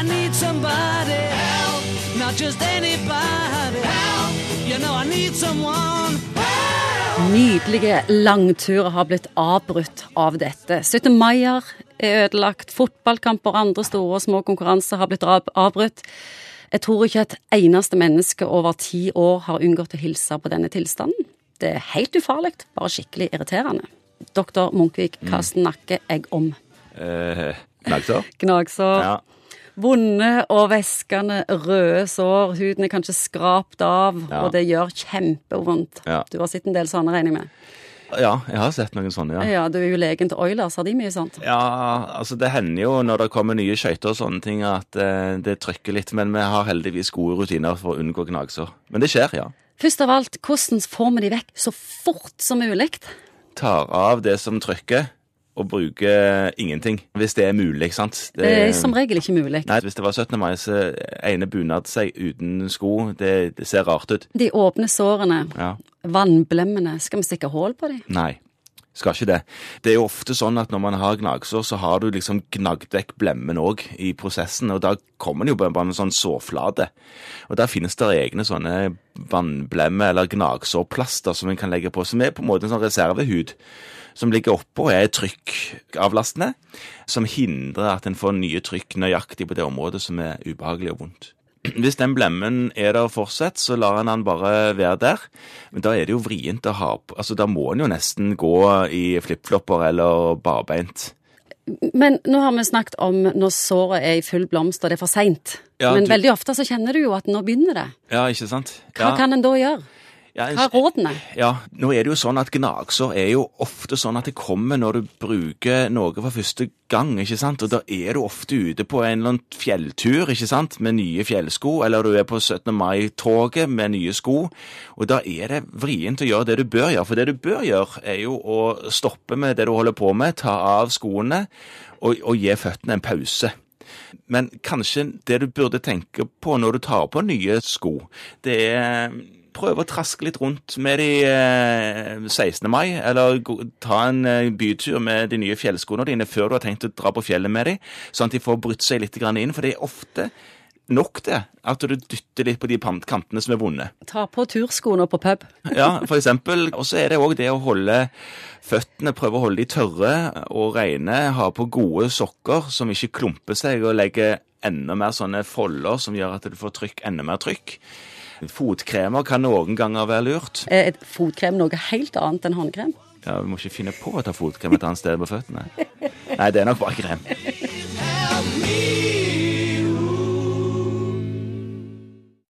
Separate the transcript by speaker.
Speaker 1: I need somebody help, not just anybody help. You know I need someone help.
Speaker 2: Nydelige langturer har blitt avbrutt av dette. 17. maier er ødelagt, fotballkamper og andre store og små konkurranser har blitt avbrutt. Jeg tror ikke et eneste menneske over ti år har unngått å hilse på denne tilstanden. Det er helt ufarlig, bare skikkelig irriterende. Doktor Munkvik, hva snakker jeg om?
Speaker 3: Eh, Gnagsår?
Speaker 2: Gnagsår.
Speaker 3: Ja.
Speaker 2: Vonde og væskende røde sår. Huden er kanskje skrapt av,
Speaker 3: Ja.
Speaker 2: og det gjør kjempevondt.
Speaker 3: Ja.
Speaker 2: Du har sett en del sånne, regner jeg med?
Speaker 3: ja, jeg har sett noen sånne, ja.
Speaker 2: Ja, du er jo legen til Oilers, har de mye sånt?
Speaker 3: Ja, altså det hender jo når det kommer nye skøyter og sånne ting at eh, det trykker litt, men vi har heldigvis gode rutiner for å unngå gnagsår. Men det skjer, ja.
Speaker 2: Først av alt, hvordan får vi de vekk så fort som mulig?
Speaker 3: Tar av det som trykker, og bruker ingenting. Hvis det er mulig, ikke sant.
Speaker 2: Det er som regel ikke mulig.
Speaker 3: Nei, hvis det var 17. mai, så ene bunad seg uten sko, det, det ser rart ut.
Speaker 2: De åpne sårene,
Speaker 3: Ja.
Speaker 2: vannblemmene, skal vi stikke hull på de?
Speaker 3: Nei, skal ikke det. Det er jo ofte sånn at når man har gnagsår, så har du liksom gnagd vekk blemmen òg i prosessen, og da kommer det jo bare en sånn sårflate. Og der finnes det egne sånne vannblemmer eller gnagsårplaster som en kan legge på, som er på en måte en sånn reservehud. Som ligger oppå og er trykkavlastende, som hindrer at en får nye trykk nøyaktig på det området som er ubehagelig og vondt. Hvis den blemmen er der fortsatt, så lar en den bare være der. Men da er det jo vrient å ha på Altså, da må en jo nesten gå i flipflopper eller barbeint.
Speaker 2: Men nå har vi snakket om når såret er i full blomst og det er for seint.
Speaker 3: Ja,
Speaker 2: Men
Speaker 3: du-
Speaker 2: veldig ofte så kjenner du jo at nå begynner det.
Speaker 3: Ja, ikke sant?
Speaker 2: Hva
Speaker 3: ja.
Speaker 2: kan en da gjøre?
Speaker 3: Ja,
Speaker 2: Hva er rådene?
Speaker 3: Ja, nå er det jo sånn at gnagsår er jo ofte sånn at det kommer når du bruker noe for første gang, ikke sant? Og da er du ofte ute på en eller annen fjelltur, ikke sant? Med nye fjellsko, eller du er på 17. mai-toget med nye sko. Og da er det vrient å gjøre det du bør gjøre, for det du bør gjøre er jo å stoppe med det du holder på med, ta av skoene og, og gi føttene en pause. Men kanskje det du burde tenke på når du tar på nye sko, det er prøve å traske litt rundt med de eh, 16. mai, eller ta en eh, bytur med de nye fjellskoene dine før du har tenkt å dra på fjellet med de, sånn at de får brutt seg litt inn, for det er ofte nok det, at du dytter litt på de kantene som er vonde.
Speaker 2: Ta på turskoene på pub.
Speaker 3: Ja, for eksempel. Og så er det òg det å holde føttene, prøve å holde de tørre og rene, ha på gode sokker som ikke klumper seg, og legge enda mer sånne folder som gjør at du får trykk, enda mer trykk. Fotkremer kan noen ganger være lurt.
Speaker 2: Er fotkrem noe helt annet enn håndkrem?
Speaker 3: Ja, Vi må ikke finne på å ta fotkrem et annet sted på føttene. Nei, det er nok bare krem.
Speaker 1: Help me